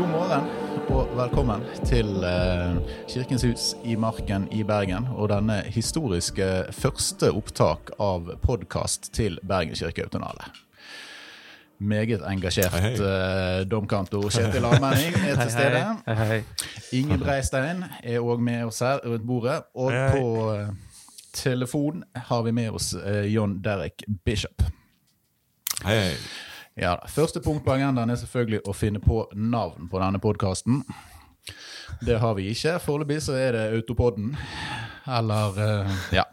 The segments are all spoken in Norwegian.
God morgen og velkommen til eh, Kirkens hus i Marken i Bergen og denne historiske første opptak av podkast til Bergen kirkeautonale. Meget engasjert Hei, hei. eh, domkantor Kjetil Almenning er til stede. Hei, hei. Inge Breistein er òg med oss her rundt bordet. Og Hei, hei. på eh, telefon har vi med oss John Derek Bishop. Hei, hei. Ja. Første punkt på agendaen er selvfølgelig å finne på navn på denne podkasten. Det har vi ikke. Foreløpig så er det Autopodden. Eller eh, Ja.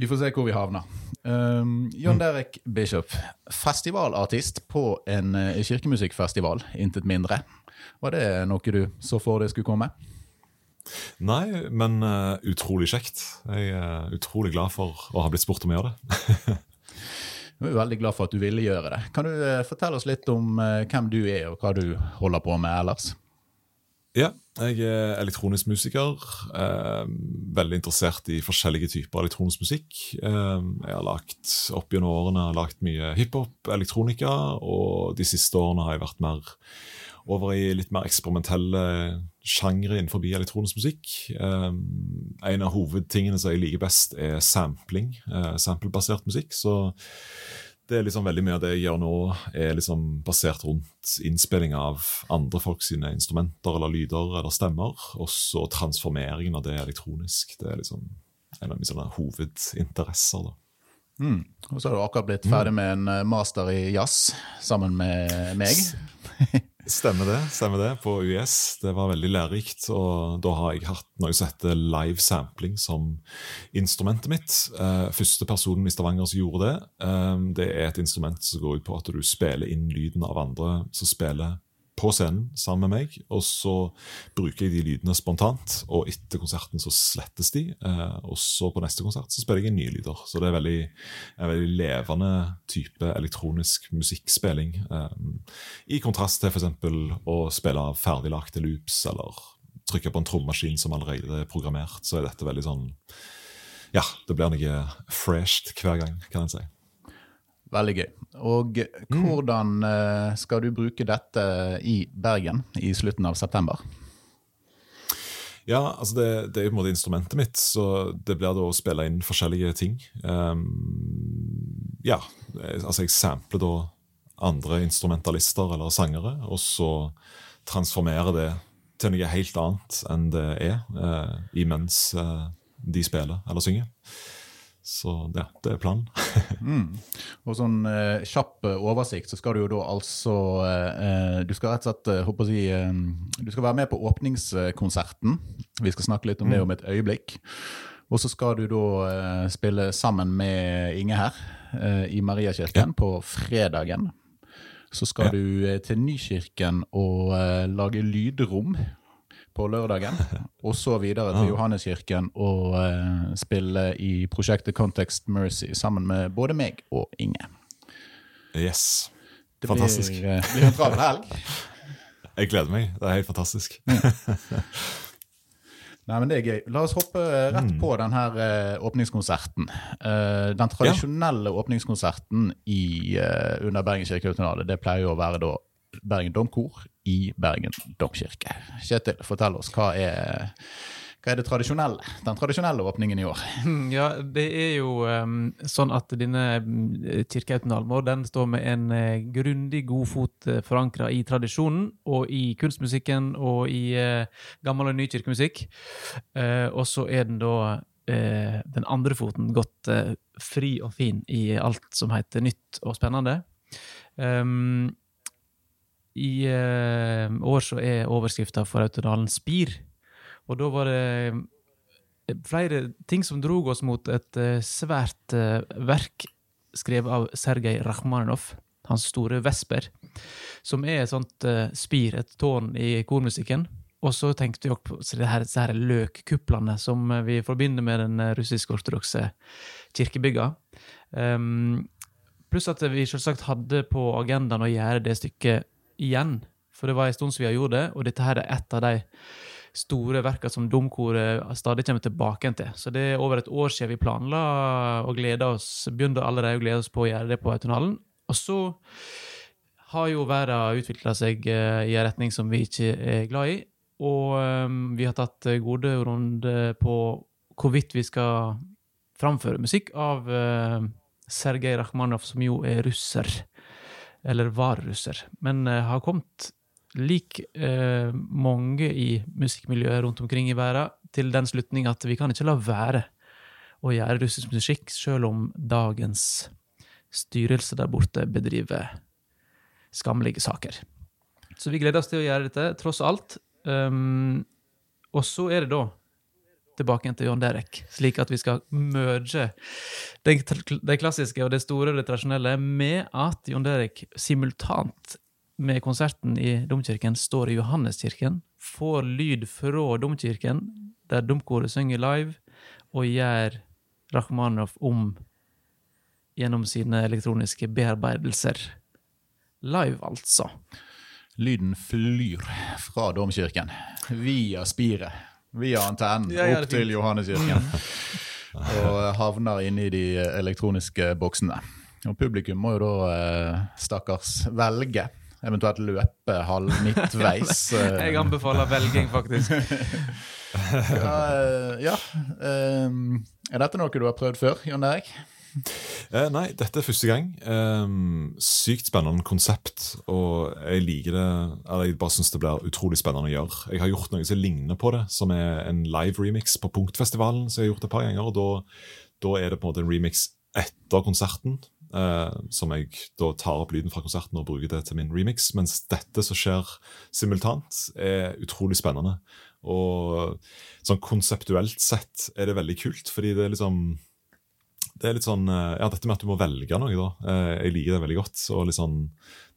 Vi får se hvor vi havner. Um, John Derek Bishop, festivalartist på en eh, kirkemusikkfestival, intet mindre. Var det noe du så for deg skulle komme? Nei, men uh, utrolig kjekt. Jeg er utrolig glad for å ha blitt spurt om å gjøre det. Jeg er veldig glad for at du ville gjøre det. Kan du eh, fortelle oss litt om eh, hvem du er, og hva du holder på med ellers? ja, jeg er elektronisk musiker. Eh, veldig interessert i forskjellige typer elektronisk musikk. Eh, jeg har lagt, opp gjennom årene lagt mye hiphop, elektronika, og de siste årene har jeg vært mer over i litt mer eksperimentelle sjangre innenfor elektronisk musikk. Eh, en av hovedtingene som jeg liker best, er sampling. Eh, samplebasert musikk. Så det er liksom veldig mye av det jeg gjør nå, er liksom basert rundt innspilling av andre folk sine instrumenter eller lyder eller stemmer. Og så transformeringen av det elektronisk. Det er liksom en av mine hovedinteresser. da. Mm. Og så har du akkurat blitt ferdig med en eh, master i jazz sammen med meg. Stemmer det. stemmer det, På UiS. Det var veldig lærerikt. Og da har jeg hatt noe som heter live sampling som instrumentet mitt. Eh, første personen i Stavanger som gjorde det, eh, det er et instrument som går ut på at du spiller inn lyden av andre som spiller på scenen sammen med meg. Og så bruker jeg de lydene spontant, og etter konserten så slettes de. Eh, og så på neste konsert så spiller jeg nye lyder. Så det er veldig, en veldig levende type elektronisk musikkspilling. Eh, I kontrast til f.eks. å spille ferdiglagte loops, eller trykke på en trommaskin som allerede er programmert, så er dette veldig sånn Ja, det blir noe fresht hver gang, kan en si. Veldig gøy. Og hvordan eh, skal du bruke dette i Bergen i slutten av september? Ja, altså det, det er jo på en måte instrumentet mitt, så det blir da å spille inn forskjellige ting. Um, ja, altså jeg sampler da andre instrumentalister eller sangere, og så transformerer det til noe helt annet enn det er, uh, imens uh, de spiller eller synger. Så ja, det er planen. Og sånn eh, kjapp eh, oversikt, så skal du jo da altså eh, Du skal rett og slett eh, håper å si, eh, Du skal være med på åpningskonserten. Vi skal snakke litt om det om et øyeblikk. Og så skal du da eh, spille sammen med Inge her eh, i Mariakirken på fredagen. Så skal Ja. du eh, til Nykirken og eh, lage lydrom på lørdagen. Og så videre til. Johanneskirken og eh, spille i prosjektet Context Mercy sammen med både meg og Inge. Yes. Det Fantastisk. blir, eh, blir en travel helg. Jeg gleder meg. Det er helt fantastisk. Nei, men det er gøy. La oss hoppe eh, rett på den her eh, åpningskonserten. Den tradisjonelle åpningskonserten i, under Bergen kirkeautonale, det pleier jo å være da Bergen Domkor i Bergen domkirke. Kjetil, fortell oss, hva er, hva er tradisjonelle? Den tradisjonelle åpningen i år? Ja, det er jo um, sånn at denne mm, kirkeautonalen vår den står med en uh, grundig god fot uh, forankra i tradisjonen og i kunstmusikken og i uh, gammel og ny kirkemusikk. Uh, og så er den da den andre foten uh, fri og fin i alt som heter nytt og spennende. Um, I uh, år så er overskrifta for Autodalen Spir. Og da var det flere ting som drog oss mot et eh, svært eh, verk skrevet av Sergej Rakhmaninov, hans store Vesper, som er et sånt eh, spir, et tårn i kormusikken. Og så tenkte vi på det her, disse her løkkuplene som eh, vi forbinder med den eh, russisk-ortodokse kirkebygga. Um, pluss at vi selvsagt hadde på agendaen å gjøre det stykket igjen. For det var en stund siden vi gjorde det, og dette her er et av de store verka som Domkoret stadig kommer tilbake til. Så det er over et år siden vi planla og gleda oss, begynte allerede å glede oss på å gjøre det på Autonalen. Og så har jo verden utvikla seg eh, i en retning som vi ikke er glad i. Og eh, vi har tatt eh, gode runder på hvorvidt vi skal framføre musikk av uh, Sergej Rakhmanov, som jo er russer. Eller var russer. Men uh, har kommet lik uh, mange i musikkmiljøet rundt omkring i verden til den slutning at vi kan ikke la være å gjøre russisk musikk, selv om dagens styrelse der borte bedriver skammelige saker. Så vi gleder oss til å gjøre dette, tross alt. Um, og så er det da tilbake igjen til John Derek, slik at vi skal merge det, klassiske og det store og det tradisjonelle med at John Derek simultant med konserten i domkirken står i Johanneskirken, får lyd fra domkirken, der domkoret synger live, og gjør Rakhmanov om gjennom sine elektroniske bearbeidelser. Live, altså. Lyden flyr fra domkirken via spiret via antennen Ja, opp til. Johanneskirken. og havner inne i de elektroniske boksene. Og publikum må jo da, eh, stakkars, velge. Eventuelt løpe halv midtveis. eh, Jeg anbefaler velging, faktisk. ja, eh, ja. eh, er dette noe du har prøvd før, Jon Erik? Eh, nei, dette er første gang. Ehm, sykt spennende konsept, og jeg liker det eller Jeg bare syns det blir utrolig spennende å gjøre. Jeg har gjort noe som ligner på det, som er en live remix på Punktfestivalen. som jeg har gjort et par ganger, og Da, er det på en måte en remix etter konserten. eh, som jeg da tar opp lyden fra konserten og bruker det til min remix. Mens dette som skjer simultant, er utrolig spennende. Og sånn konseptuelt sett er det veldig kult, fordi det er liksom det er litt sånn, eh, ja, Dette med at du må velge noe, da. eh, Jeg liker det veldig godt. og litt sånn,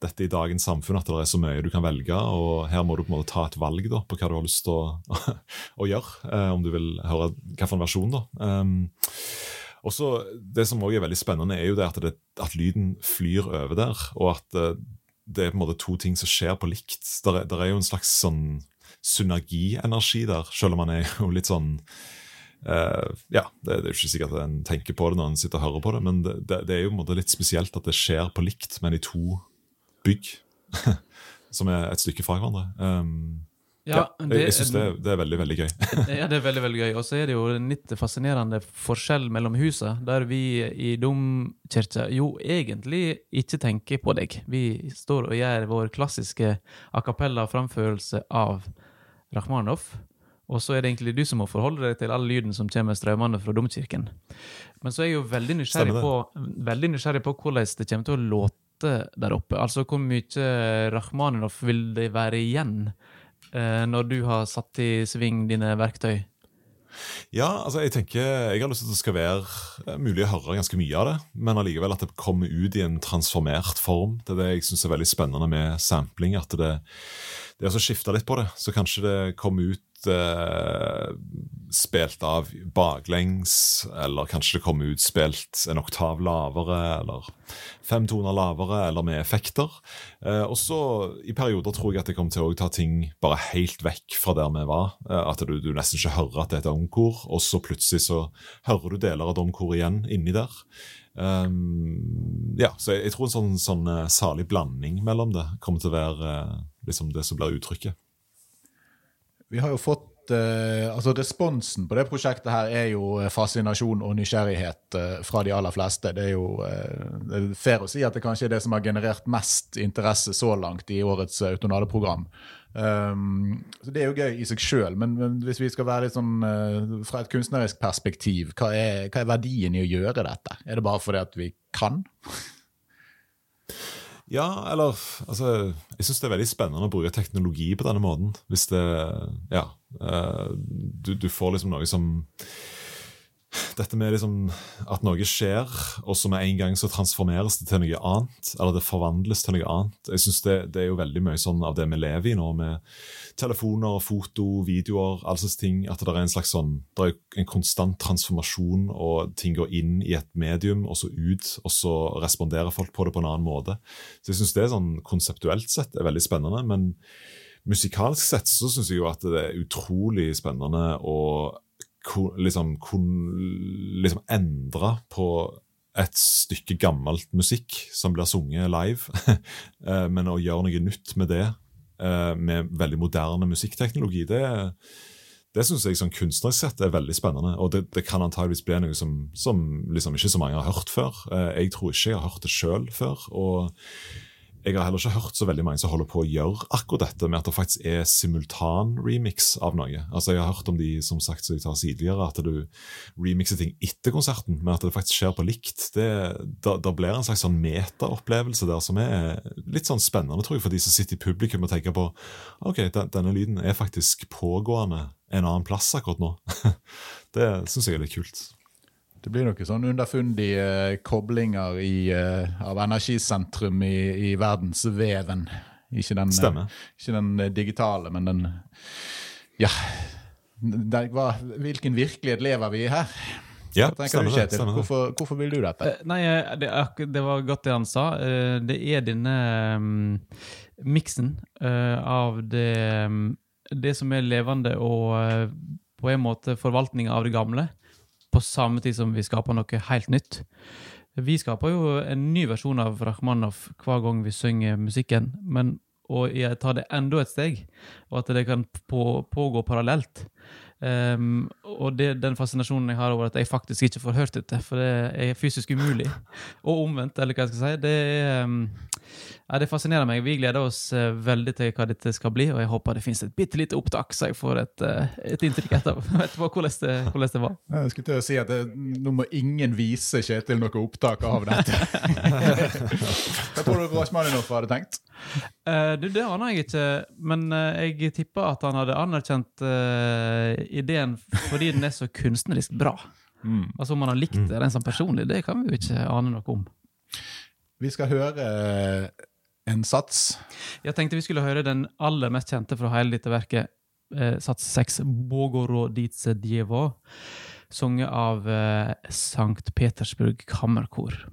Dette i dagens samfunn at det er så mye du kan velge, og her må du på en måte ta et valg da, på hva du har lyst til å, å gjøre. eh, Om du vil høre hvilken versjon. da. Um, Det som også er veldig spennende, er jo det at, det, at lyden flyr over der, og at det er på en måte to ting som skjer på likt. Er, der er jo en slags sånn synergienergi der, selv om man er jo litt sånn Eh, ja, det, det er jo ikke sikkert at en tenker på det når en sitter og hører på det, men det, det, det er jo måte litt spesielt at det skjer på likt, men i to bygg som er et stykke fra hverandre. Um, ja, jeg, jeg syns det, det er veldig, veldig gøy. Ja, det er veldig veldig gøy. Og så er det jo en litt fascinerende forskjell mellom husa, der vi i domkirka jo egentlig ikke tenker på deg. Vi står og gjør vår klassiske a cappella-framførelse av Rakhmanov. Og så er det egentlig du som må forholde deg til all lyden som kommer strømmende fra domkirken. Men så er jeg jo veldig nysgjerrig på, veldig nysgjerrig på hvordan det kommer til å låte der oppe. Altså hvor mye Rakhmanov vil det være igjen eh, når du har satt i sving dine verktøy? Ja, altså jeg tenker, jeg har lyst til at det skal være mulig å høre ganske mye av det, men allikevel at det kommer ut i en transformert form. Det er det jeg syns er veldig spennende med sampling. At det, det er å skifte litt på det. Så kanskje det kommer ut eh, spilt av baklengs, eller kanskje det kommer ut spilt en oktav lavere, eller fem toner lavere, eller med effekter. Eh, og så i perioder tror jeg at det kommer til å ta ting bare helt vekk fra der vi var. Eh, at du, du nesten ikke hører at det er et omkor, og så plutselig så hører du deler av domkoret igjen inni der. Um, ja, så jeg, jeg tror en sånn, sånn uh, salig blanding mellom det kommer til å være uh, liksom det som blir uttrykket. Vi har jo fått eh, altså Responsen på det prosjektet her er jo eh, fascinasjon og nysgjerrighet eh, fra de aller fleste. Det er jo det fair å si at det kanskje er det som har generert mest interesse så langt i årets Autonale-program. Um, så Det er jo gøy i seg sjøl, men, men hvis vi skal være litt sånn uh, fra et kunstnerisk perspektiv, hva er, hva er verdien i å gjøre dette? Er det bare fordi at vi kan? Ja, eller altså, Jeg syns det er veldig spennende å bruke teknologi på denne måten. Hvis det Ja. eh, du, du får liksom noe som Dette med liksom at noe skjer, og så med en gang så transformeres det til noe annet. Eller det forvandles til noe annet. Jeg synes det, det er jo veldig mye sånn av det vi lever i nå, med telefoner, foto, videoer, all slags ting. At det er en slags sånn Det er en konstant transformasjon, og ting går inn i et medium, og så ut, og så responderer folk på det på en annen måte. Så jeg synes det er sånn konseptuelt sett er veldig spennende. men musikalsk sett så syns jeg jo at det er utrolig spennende å liksom, liksom endre på et stykke gammelt musikk som blir sunget live, eh, men å gjøre noe nytt med det, eh, med veldig moderne musikkteknologi, det, det syns jeg sånn kunstnerisk sett er veldig spennende. Og det, det kan antageligvis bli noe som, som liksom ikke så mange har hørt før. Eh, jeg tror ikke jeg har hørt det sjøl før. og jeg har heller ikke hørt så veldig mange som holder på å gjøre akkurat dette med at det faktisk er simultan-remix av noe. Altså Jeg har hørt om de som sagt som jeg tar tidligere, at du remixer ting etter konserten, men at det faktisk skjer på likt. Det, da, da blir en slags sånn meta-opplevelse der som er litt sånn spennende tror jeg, for de som sitter i publikum og tenker på ok, den, denne lyden er faktisk pågående en annen plass akkurat nå. det syns jeg er litt kult. Det blir noen sånn underfundige uh, koblinger i, uh, av energisentrum i, i verdensveven. Ikke den, uh, ikke den digitale, men den Ja. Der, hva, hvilken virkelighet lever vi i her? Ja, stemmer det, stemmer hvorfor, hvorfor, vil du dette? nei, det, det, var godt det han sa. det er denne um, miksen av det, um, det som er levende, og på en måte forvaltninga av det gamle på samme tid som vi skaper noe helt nytt. Vi skaper jo en ny versjon av Rakhmanov hver gang vi synger musikken, men å ta det enda et steg, og at det kan på, pågå parallelt. Um, og det, den fascinasjonen jeg har over at jeg faktisk ikke får hørt dette, for det er fysisk umulig. Og omvendt, eller hva jeg skal si. Det, er, um, ja, det fascinerer meg. Vi gleder oss uh, veldig til hva dette skal bli, og jeg håper det finnes et bitte lite opptak, så jeg får et, uh, et inntrykk etterpå, etterpå hvordan, det, hvordan det var. Jeg skulle til å si at det, nå må ingen vise Kjetil noe opptak av dette. hva tror du Rosmaninov hadde tenkt? Uh, det, det aner jeg ikke, men jeg tipper at han hadde anerkjent ideen fordi den er så kunstnerisk bra. Mm. Altså Om han har likt det rent sånn personlig, det kan vi jo ikke ane noe om. Vi skal høre eh, en sats. Jeg tenkte vi skulle høre den aller mest kjente fra hele dette verket, eh, sats 6, 'Bogorodice Djevo', sunget av eh, Sankt Petersburg Kammerkor.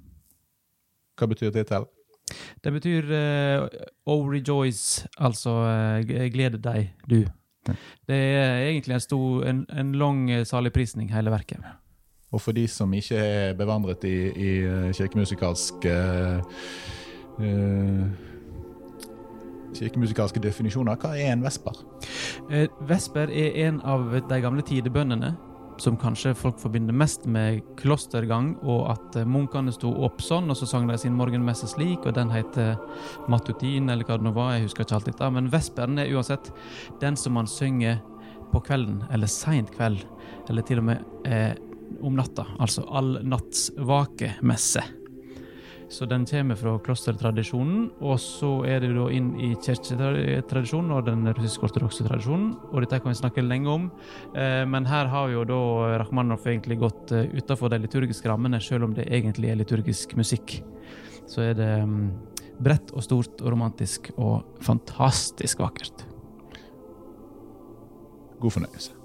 Hva betyr tittelen? Det betyr uh, Oh rejoice, altså uh, glede deg, du. Det er egentlig en, stor, en, en lang eh, saligprisning, hele verket. Og for de som ikke er bevandret i, i eh, kirkemusikalsk uh, Kirkemusikalske definisjoner, hva er en vesper? Eh, vesper er en av de gamle tidebønnene som kanskje folk forbinder mest med klostergang, og at munkene sto opp sånn, og så sang de sin morgenmesse slik, og den heter matutin, eller hva det nå var, jeg husker ikke alt dette. Men vesperen er uansett den som man synger på kvelden, eller seint kveld, eller til og med eh, om natta. Altså allnattsvakemesse. Så den kommer fra klostertradisjonen, og så er det da inn i kirketradisjonen og den russisk-ortodokse tradisjonen. Og dette kan vi snakke lenge om, eh, men her har jo da Rakhmanov egentlig gått uh, utafor de liturgiske rammene, selv om det egentlig er liturgisk musikk. Så er det um, bredt og stort og romantisk og fantastisk vakkert. God fornøyelse.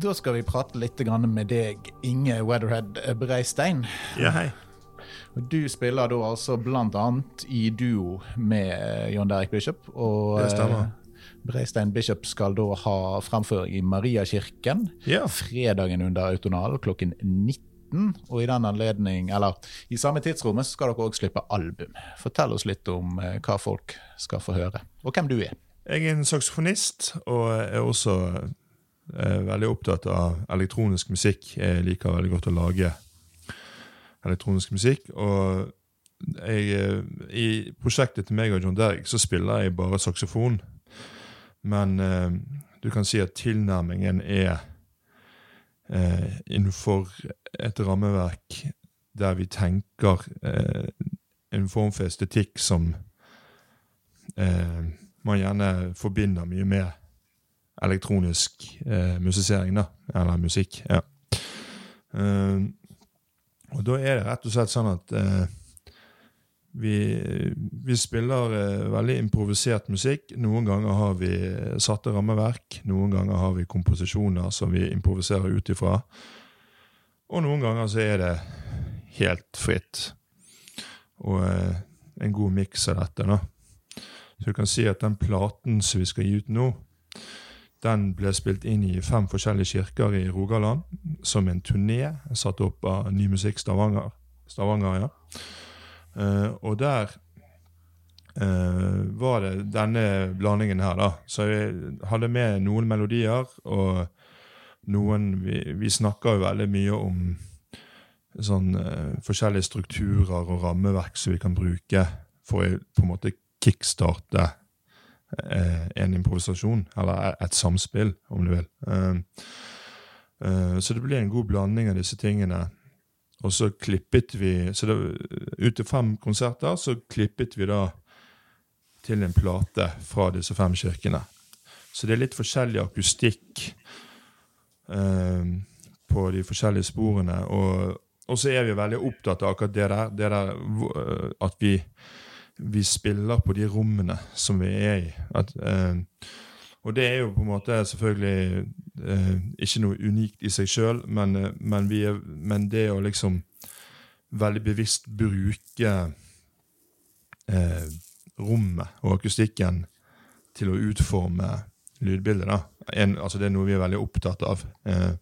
Da skal vi prate litt med deg, Inge Weatherhead Breistein. Ja, hei. Du spiller da altså annet i duo med John Derek Bishop. Og det stemmer. Eh, Breistein Bishop skal da ha framføring i Mariakirken ja. fredagen under autonal klokken 19. og i den anledning, eller i samme tidsrommet, skal dere òg slippe album. Fortell oss litt om eh, hva folk skal få høre, og hvem du er. Jeg er en saksofonist, og er også eh, veldig opptatt av elektronisk musikk. Jeg liker veldig godt å lage elektronisk musikk. Og jeg, eh, i prosjektet til meg og John Derrick så spiller jeg bare saksofon. Men eh, du kan si at tilnærmingen er eh, innenfor et rammeverk der vi tenker eh, en form for estetikk som eh, man gjerne forbinder mye med elektronisk eh, musisering, da. Eller musikk. ja. Eh, og da er det rett og slett sånn at eh, vi, vi, spiller eh, veldig improvisert musikk. Noen ganger har vi satte rammeverk. Noen ganger har vi komposisjoner som vi improviserer ut ifra. Og noen ganger så er det helt fritt. Og eh, en god miks av dette, da. Så du kan si at den platen som vi skal gi ut nå, den ble spilt inn i fem forskjellige kirker i Rogaland som en turné satt opp av Ny Musikk Stavanger. Stavanger ja. Uh, og der uh, var det denne blandingen her, da. Så jeg hadde med noen melodier, og noen Vi, vi snakker jo veldig mye om sånn uh, forskjellige strukturer og rammeverk som vi kan bruke for å på en måte kickstarte en improvisasjon, eller et samspill, om du vil. så det blir en god blanding av disse tingene. Og så klippet vi så det, Ut til fem konserter så klippet vi da til en plate fra disse fem kirkene. Så det er litt forskjellig akustikk eh, på de forskjellige sporene. Og, og, så er vi veldig opptatt av akkurat det der, det der eh, at vi, vi, spiller på de rommene som vi er i. At, eh, og det er jo på en måte selvfølgelig eh, ikke noe unikt i seg sjøl, men, eh, men, men, det å liksom veldig bevisst bruke eh, rommet og akustikken til å utforme lydbildet, da. En, altså det er noe vi er veldig opptatt av. Eh,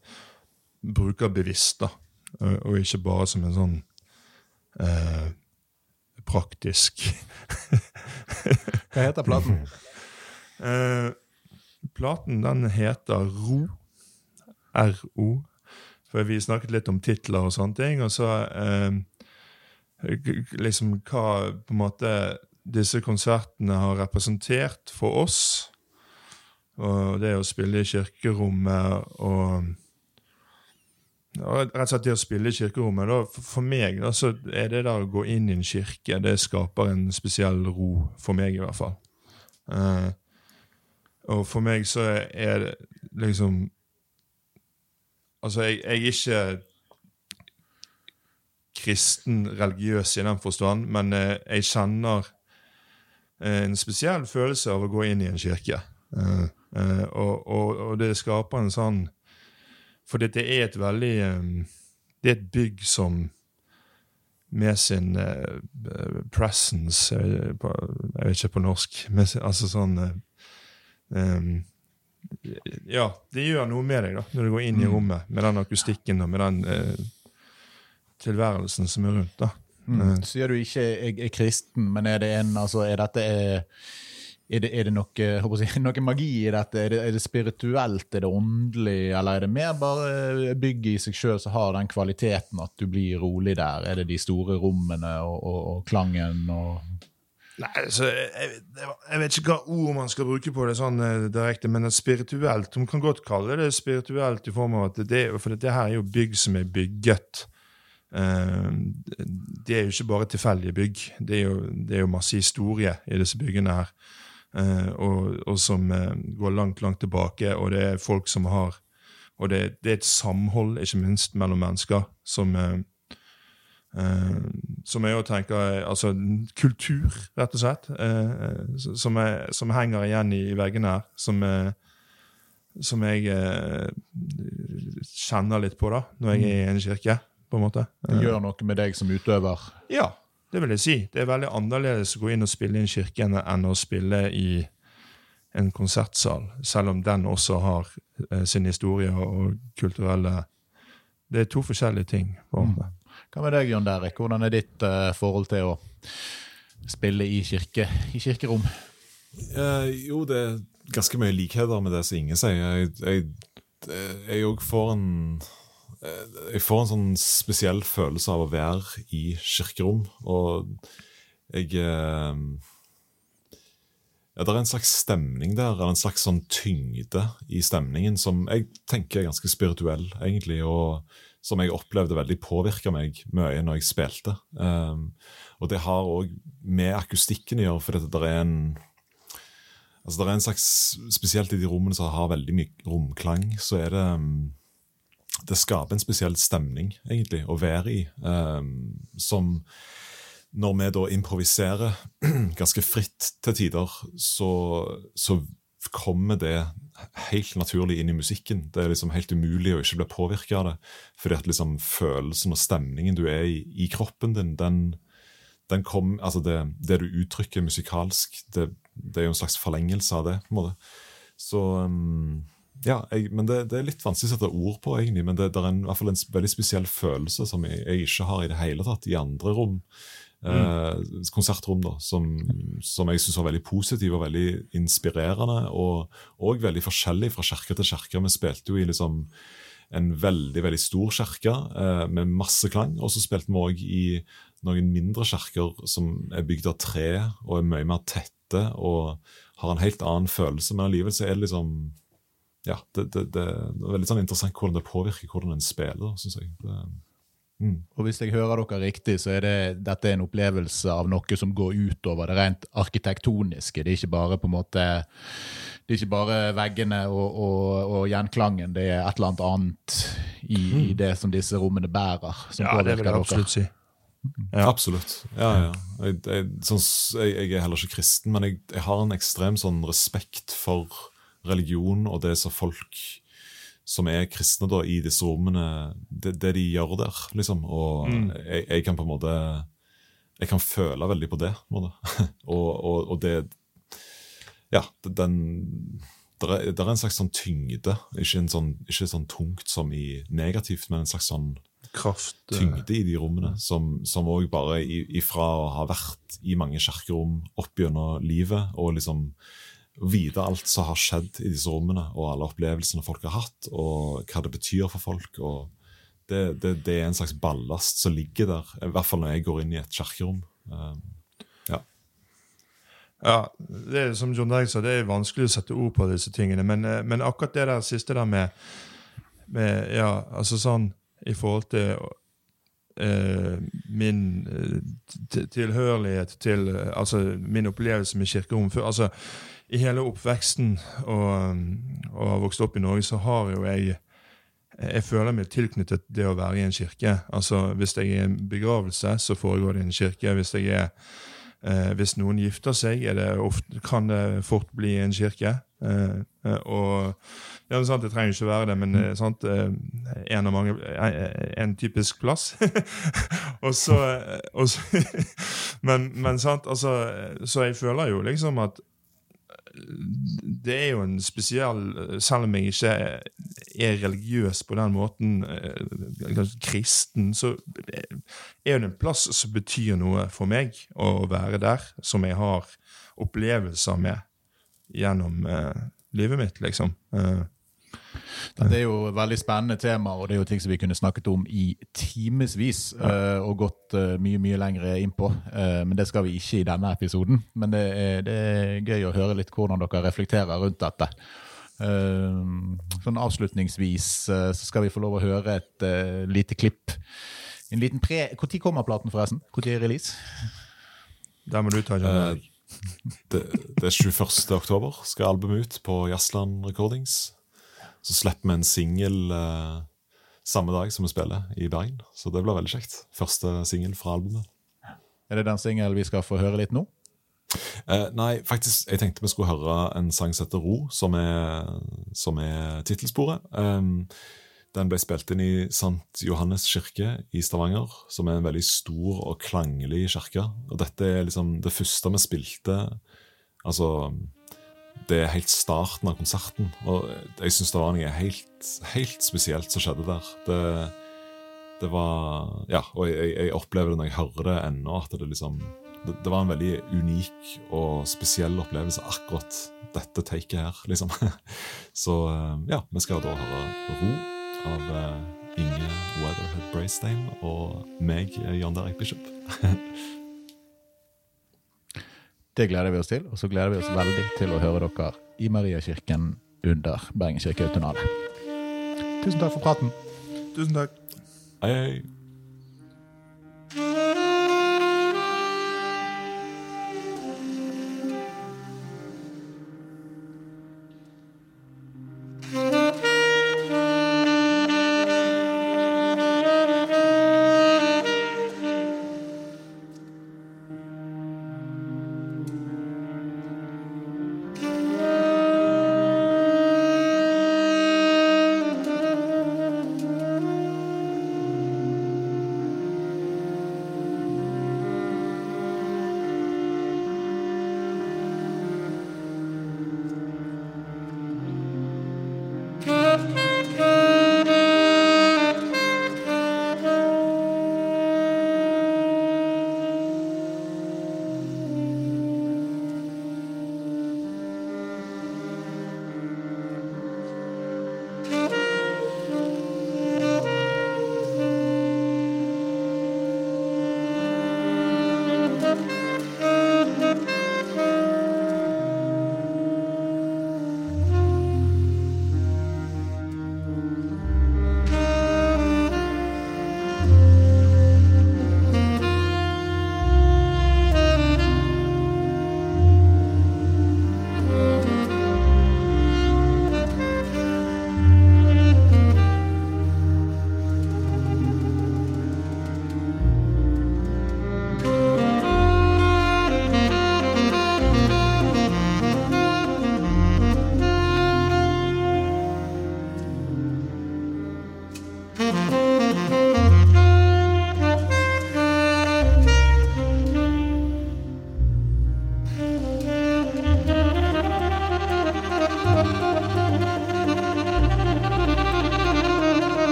bruker bevisst, da. Og, og, ikke bare som en sånn eh, praktisk Hva heter platen? Uh, Platen den heter RO. RO. For vi snakket litt om titler og sånne ting. Og så uh, liksom hva på en måte disse konsertene har representert for oss. Og det å spille i kirkerommet og rett og slett det å spille i kirkerommet da, For meg da, så er det der å gå inn i en kirke Det skaper en spesiell ro, for meg i hvert fall. Uh, og for meg så er det liksom Altså, jeg, jeg er ikke kristen religiøs i den forstand, men uh, jeg kjenner eh, en spesiell følelse av å gå inn i en kirke. Uh, og, og, og, det skaper en sånn For det er et veldig eh, Det er et bygg som med sin uh, presence Jeg vet ikke på norsk. Med, altså sånn um, Ja, det gjør noe med deg da, når du går inn i mm. rommet med den akustikken og med den uh, tilværelsen som er rundt. da. Mm. Uh, Sier du ikke jeg er kristen, men er det en, altså, er dette er, er det, er det noe, jeg, noe, magi i dette? Er det, er det, spirituelt, er det åndelig, eller er det mer bare bygget i seg sjøl som har den kvaliteten at du blir rolig der? Er det de store rommene og, og, og klangen og Nei, altså, jeg, jeg, vet ikke hva ord man skal bruke på det sånn uh, direkte, men spirituelt Man kan godt kalle det spirituelt i form av at det, For dette her er jo bygg som er bygget. Uh, det er jo ikke bare tilfeldige bygg. Det er, jo, det er, jo, masse historie i disse byggene her. Uh, og, og, som går langt, langt tilbake. Og det er folk som har Og det, det er et samhold, ikke minst, mellom mennesker som Uh, som jeg òg tenker Altså kultur, rett og slett. Uh, som, er, som, henger igjen i, i veggene her. Som, uh, som jeg kjenner litt på da, når jeg er i en kirke. på en måte. Det gjør noe med deg som utøver? Ja, det vil jeg si. Det er veldig annerledes å gå inn og spille i en kirke enn å spille i en konsertsal, selv om den også har sin historie og kulturelle det er to forskjellige ting. Mm. Hva med deg, Jon Derek? Hvordan er ditt eh, forhold til å spille i, kirke, i kirkerom? Eh, jo, det er ganske mye likheter med det som Inge sier. Jeg, jeg, jeg òg får en eh, Jeg får en sånn spesiell følelse av å være i kirkerom. Og jeg eh, ja, Det er en slags stemning der, eller en slags sånn tyngde i stemningen som jeg tenker er ganske spirituell, egentlig. og som jeg opplevde veldig påvirka meg mye når jeg spilte. Um, og det har òg med akustikken å gjøre, for det er en altså det er en slags, Spesielt i de rommene som har veldig mye romklang, så er det um, Det skaper en spesiell stemning, egentlig, å være i. Um, som når vi da improviserer ganske fritt til tider, så, så kommer det helt naturlig inn i musikken. Det er liksom helt umulig å ikke bli påvirka av det. Fordi at liksom følelsen og stemningen du er i i kroppen din, den, den kom, altså det, det, du uttrykker musikalsk, det, det, er jo en slags forlengelse av det. på en måte. Så um, ja, jeg, men det, det, er litt vanskelig å sette ord på, egentlig, men det, det er en, i hvert fall en veldig spesiell følelse som jeg, jeg, ikke har i det hele tatt i andre rom. Mm. Eh, konsertrom da, som, som jeg syns var veldig positiv og veldig inspirerende. Og, og veldig forskjellig fra kirke til kirke. Vi spilte jo i liksom en veldig veldig stor kirke eh, med masse klang. Og så spilte vi òg i noen mindre kirker som er bygd av tre og er mye mer tette og har en helt annen følelse. Men allikevel så er det liksom ja, det, det, det, det, er veldig sånn interessant hvordan det påvirker hvordan en spiller, syns jeg. Det, Mm. Og hvis jeg hører dere riktig, så er det, dette en opplevelse av noe som går utover det rent arkitektoniske. Det er ikke bare på en måte det er ikke bare veggene og, og, og gjenklangen, det er et eller annet annet i, mm. i det som disse rommene bærer. ja, det vil jeg absolutt si. Ja. Absolutt. Ja, ja. Jeg, jeg, sånn, jeg, jeg, er heller ikke kristen, men jeg, har en ekstrem sånn respekt for religion og det som folk som er kristne da, i disse rommene, det, det de gjør der. liksom, Og mm. jeg, jeg, kan på en måte Jeg kan føle veldig på det. På og, og, og, det Ja, den det er, er, en slags sånn tyngde, ikke, en sånn, ikke sånn tungt som i negativt, men en slags sånn Kraft, eh. tyngde i de rommene, som òg bare ifra å ha vært i mange kirkerom opp gjennom livet og liksom vite alt som har skjedd i disse rommene, og alle opplevelsene folk har hatt, og hva det betyr for folk. det, det, det, er en slags ballast som ligger der, i hvert fall når jeg går inn i et kirkerom. Um, ja. ja, det er som John Derek sa, det er vanskelig å sette ord på disse tingene, men, eh, men akkurat det der siste der med, med Ja, altså sånn i forhold til uh, min uh, tilhørighet til uh, Altså min opplevelse med kirkerommet før. altså i hele oppveksten og, og har vokst opp i Norge, så har jo jeg jeg føler meg tilknyttet det å være i en kirke. Altså, Hvis jeg er i en begravelse, så foregår det i en kirke. Hvis, er, eh, hvis noen gifter seg, det ofte, kan det fort bli en kirke. Eh, eh og ja, sant, Det trenger ikke være det, men eh, sant, eh, en, av mange, en typisk plass. og så, og så men, men sant, altså, Så jeg føler jo liksom at det er jo en spesiell Selv om jeg ikke er religiøs på den måten, kanskje kristen, så er det en plass som betyr noe for meg å være der, som jeg har opplevelser med gjennom uh, livet mitt, liksom. Uh, det er jo et veldig spennende tema, og det er jo ting som vi kunne snakket om i timevis. ja. og gått uh, mye mye lenger inn på. Uh, men det skal vi ikke i denne episoden. Men det er, det er, gøy å høre litt hvordan dere reflekterer rundt dette. sånn Avslutningsvis så skal vi få lov å høre et lite klipp. En liten pre... Når kommer platen, forresten? Når er release? Der må du ta det, det er 21. oktober skal albumet ut på Jazzland Recordings. Så slipper vi en singel eh, samme dag som vi spiller i Bergen. Så det blir veldig kjekt. Første singel fra albumet. Er det den singelen vi skal få høre litt nå? Eh, nei, faktisk, jeg tenkte vi skulle høre en sang som heter Ro, som er, som er tittelsporet. Um, den ble spilt inn i St. Johannes kirke i Stavanger, som er en veldig stor og klanglig kirke. Og dette er liksom det første vi spilte Altså det er helt starten av konserten. Og jeg syns det var noe helt, helt spesielt som skjedde der. Det, det var Ja, og jeg, jeg opplever det når jeg hører det ennå, at det liksom det, det var en veldig unik og spesiell opplevelse, akkurat dette taket her, liksom. Så eh, ja, vi skal da høre Ro av eh, Inge Weatherhead Braystein og meg, Jan Derek Bishop. Det gleder vi oss til, og så gleder vi oss veldig til å høre dere i Mariakirken under Bergen kirke Autonale. Tusen takk for praten. Tusen takk. Hei, hei.